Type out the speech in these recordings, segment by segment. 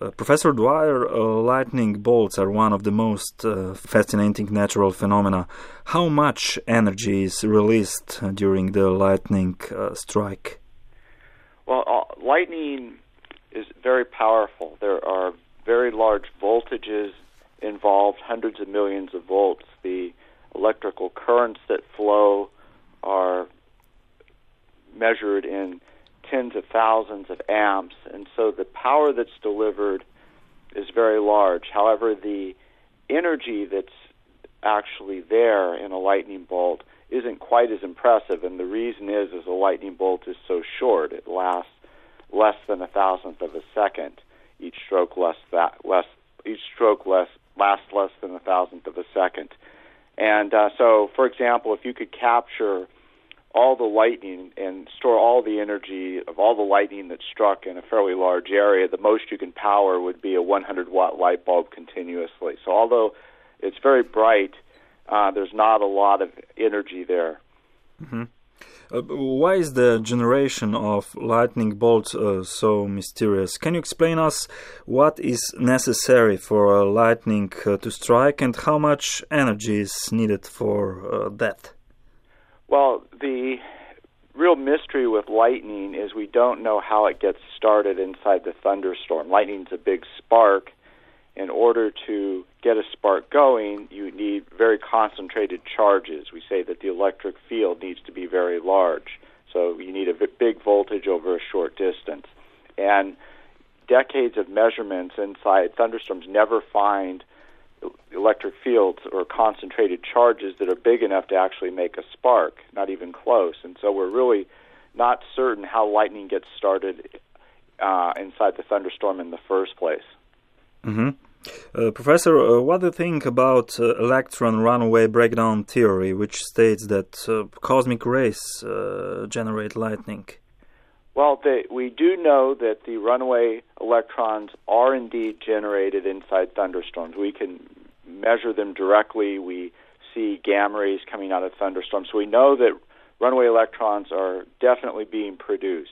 Uh, Professor Dwyer, uh, lightning bolts are one of the most uh, fascinating natural phenomena. How much energy is released during the lightning uh, strike? Well, uh, lightning is very powerful. There are very large voltages involved, hundreds of millions of volts. The electrical currents that flow are measured in tens of thousands of amps, and so the power that's delivered is very large. However, the energy that's actually there in a lightning bolt isn't quite as impressive, and the reason is is a lightning bolt is so short; it lasts less than a thousandth of a second. Each stroke less that less each stroke less lasts less than a thousandth of a second. And uh, so, for example, if you could capture all the lightning and store all the energy of all the lightning that struck in a fairly large area, the most you can power would be a 100 watt light bulb continuously. So, although it's very bright, uh, there's not a lot of energy there. Mm-hmm. Uh, why is the generation of lightning bolts uh, so mysterious? Can you explain us what is necessary for a lightning uh, to strike and how much energy is needed for uh, that? Well, the real mystery with lightning is we don't know how it gets started inside the thunderstorm. Lightning's a big spark. In order to get a spark going, you need very concentrated charges. We say that the electric field needs to be very large. So you need a big voltage over a short distance. And decades of measurements inside thunderstorms never find electric fields or concentrated charges that are big enough to actually make a spark, not even close. And so we're really not certain how lightning gets started uh, inside the thunderstorm in the first place. Mm-hmm. Uh, Professor, uh, what do you think about uh, electron runaway breakdown theory, which states that uh, cosmic rays uh, generate lightning? Well, we do know that the runaway electrons are indeed generated inside thunderstorms. We can measure them directly. We see gamma rays coming out of thunderstorms. So we know that runaway electrons are definitely being produced.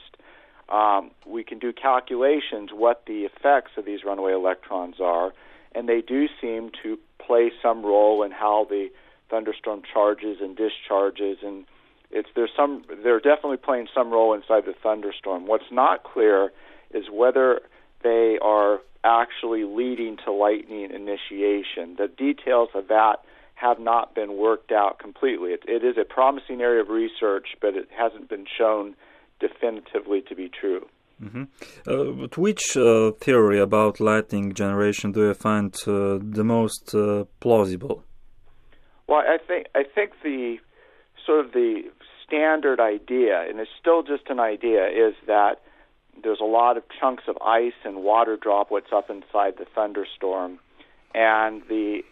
Um, we can do calculations what the effects of these runaway electrons are, and they do seem to play some role in how the thunderstorm charges and discharges and it's there's some they're definitely playing some role inside the thunderstorm. What's not clear is whether they are actually leading to lightning initiation. The details of that have not been worked out completely. It, it is a promising area of research, but it hasn't been shown definitively to be true. Mm-hmm. Uh, which uh, theory about lightning generation do you find uh, the most uh, plausible? Well, I think I think the sort of the standard idea, and it's still just an idea, is that there's a lot of chunks of ice and water droplets up inside the thunderstorm, and the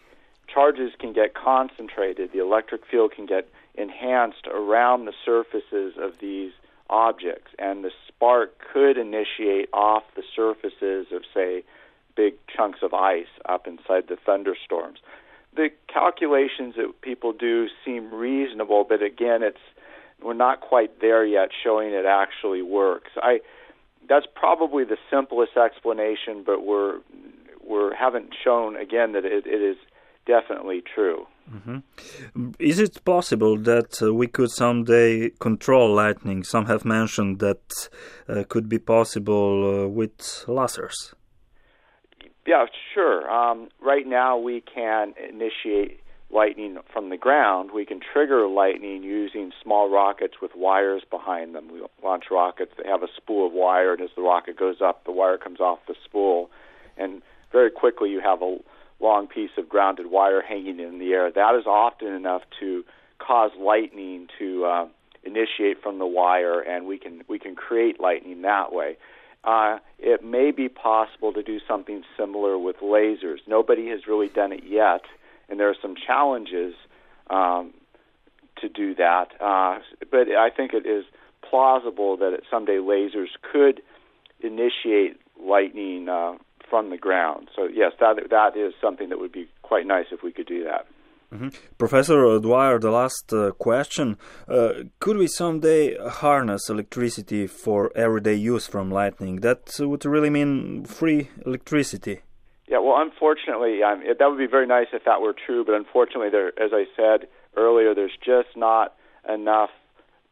charges can get concentrated. The electric field can get enhanced around the surfaces of these objects, and the spark could initiate off the surfaces of, say, big chunks of ice up inside the thunderstorms. The calculations that people do seem reasonable, but again, it's we're not quite there yet showing it actually works. I that's probably the simplest explanation, but we're we haven't shown again that it, it is definitely true. Mm-hmm. Is it possible that uh, we could someday control lightning? Some have mentioned that uh, could be possible uh, with lasers. Yeah, sure. Um, right now, we can initiate lightning from the ground, we can trigger lightning using small rockets with wires behind them. We launch rockets that have a spool of wire, and as the rocket goes up, the wire comes off the spool, and very quickly you have a long piece of grounded wire hanging in the air. That is often enough to cause lightning to uh, initiate from the wire, and we can we can create lightning that way. Uh, it may be possible to do something similar with lasers. Nobody has really done it yet and there are some challenges um, to do that. Uh, but I think it is plausible that someday lasers could initiate lightning uh, from the ground. So yes, that that is something that would be quite nice if we could do that. Mm-hmm. Professor Dwyer, the last uh, question. Uh, could we someday harness electricity for everyday use from lightning? That would really mean free electricity. Yeah, well, unfortunately, um, it, that would be very nice if that were true, but unfortunately, there, as I said earlier, there's just not enough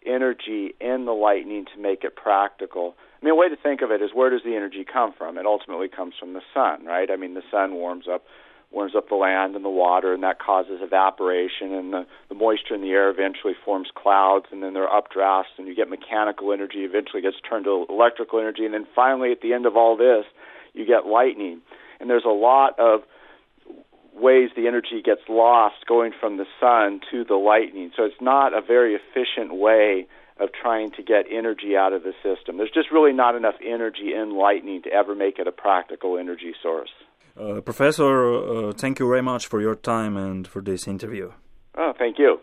energy in the lightning to make it practical. I mean, a way to think of it is where does the energy come from? It ultimately comes from the sun, right? I mean, the sun warms up warms up the land and the water, and that causes evaporation, and the, the moisture in the air eventually forms clouds, and then there are updrafts, and you get mechanical energy, eventually gets turned to electrical energy, and then finally, at the end of all this, you get lightning. And there's a lot of ways the energy gets lost going from the sun to the lightning. So it's not a very efficient way of trying to get energy out of the system. There's just really not enough energy in lightning to ever make it a practical energy source. Uh, professor, uh, thank you very much for your time and for this interview. Oh, thank you.